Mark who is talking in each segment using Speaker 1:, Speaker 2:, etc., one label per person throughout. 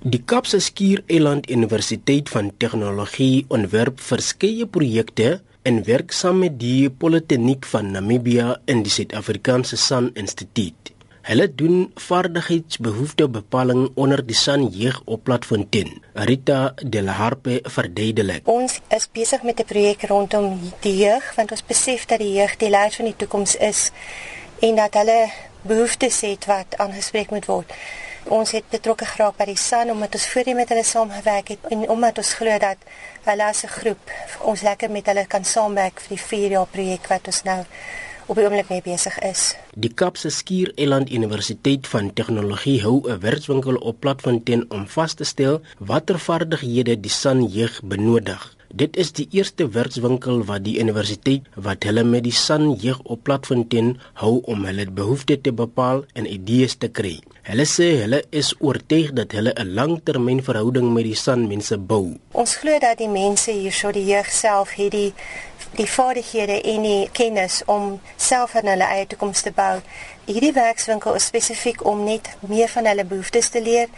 Speaker 1: Die Kaapse Skiereiland Universiteit van Tegnologie ontwerp verskeie projekte en werk saam met die Politechniek van Namibia en die Suid-Afrikaanse San Instituut. Hulle doen vaardigheidsbehoeftebepaling onder die San Jeug op Platfontein. Rita De La Harpe verduidelik.
Speaker 2: Ons is besig met 'n projek rondom die jeug want ons besef dat die jeug die leiers van die toekoms is en dat hulle behoeftes het wat aangespreek moet word. Ons het betrokke geraak by die SAN omdat ons voorheen met hulle saamgewerk het en omdat ons glo dat hulle as 'n groep ons lekker met hulle kan saamwerk vir die 4 jaar projek wat ons nou op die oomblik mee besig is.
Speaker 1: Die Kapse Skiereiland Universiteit van Tegnologie hou 'n werkswinkel op Platfontein om vas te stel watter vaardighede die SAN jeug benodig. Dit is die eerste werkswinkel wat die universiteit wat hulle met die San jeug op Platfontein hou om hulle behoeftes te bepaal en idees te kry. Hulle sê hulle is oortuig dat hulle 'n langtermynverhouding met die San mense bou.
Speaker 2: Ons glo dat die mense hierso die jeug self het die vaardighede en die kennis om self aan hulle eie toekoms te bou. Hierdie werkswinkel is spesifiek om net meer van hulle behoeftes te leer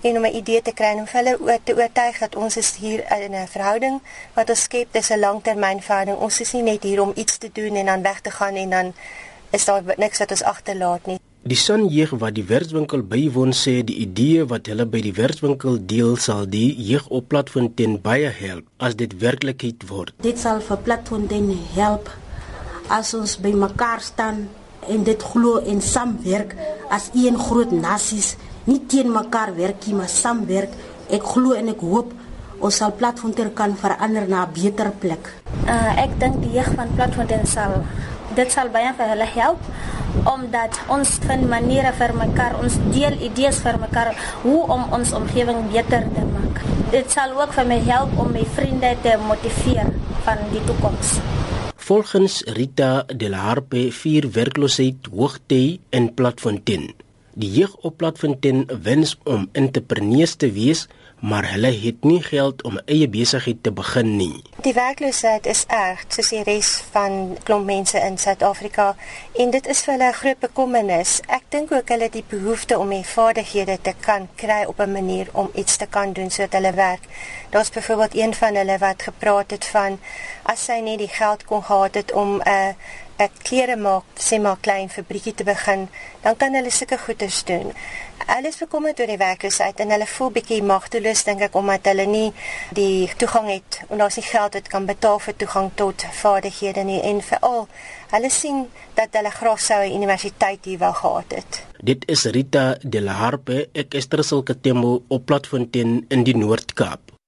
Speaker 2: en om 'n idee te kry en om hulle te oortuig dat ons is hier in 'n verhouding wat ons skep, dis 'n langtermynverhouding. Ons is nie net hier om iets te doen en dan weg te gaan en dan is daar niks wat ons agterlaat nie.
Speaker 1: Die sonjeug wat die werkswinkel bywoon sê die idee wat hulle by die werkswinkel deel sal die jeug op Platfontein baie help as dit werklikheid word.
Speaker 3: Dit sal vir Platfontein help as ons by mekaar staan en dit glo en saamwerk as een groot nasies nie teen mekaar werk nie, maar saamwerk. Ek glo en ek hoop ons sal Platfontein kan verander na 'n beter plek.
Speaker 4: Uh, ek dink die jeug van Platfontein sal dit sal baie vir hulle help omdat ons vind maniere vir mekaar, ons deel idees vir mekaar hoe om ons omgewing beter te maak. Dit sal ook vir my help om my vriende te motiveer van die toekoms.
Speaker 1: Volgens Rita De La Harpe vier werkloosheid hoogte in Platfontein. Die jeug op Platfontein wens om entrepreneurs te wees, maar hulle het nie geld om 'n eie besigheid te begin nie.
Speaker 2: Die werkloosheid is erg, soos die res van klomp mense in Suid-Afrika, en dit is vir hulle 'n groot bekommernis. Ek dink ook hulle het die behoefte om die vaardighede te kan kry op 'n manier om iets te kan doen sodat hulle werk. Daar's byvoorbeeld een van hulle wat gepraat het van as sy net die geld kon gehad het om 'n uh, 'n klere maak, sê maar klein fabriekie te begin, dan kan hulle sulke goeders doen. Hulle is bekommerd oor die werkloosheid en hulle voel bietjie magteloos dink ek omdat hulle nie die toegang het en daar's nie geld wat kan betaal vir toegang tot vaardighede nie en veral hulle sien dat hulle graag sou 'n universiteit hier wou gehad het.
Speaker 1: Dit is Rita De La Harpe, ek is Trussel Katembo op Platfontein in die Noord-Kaap.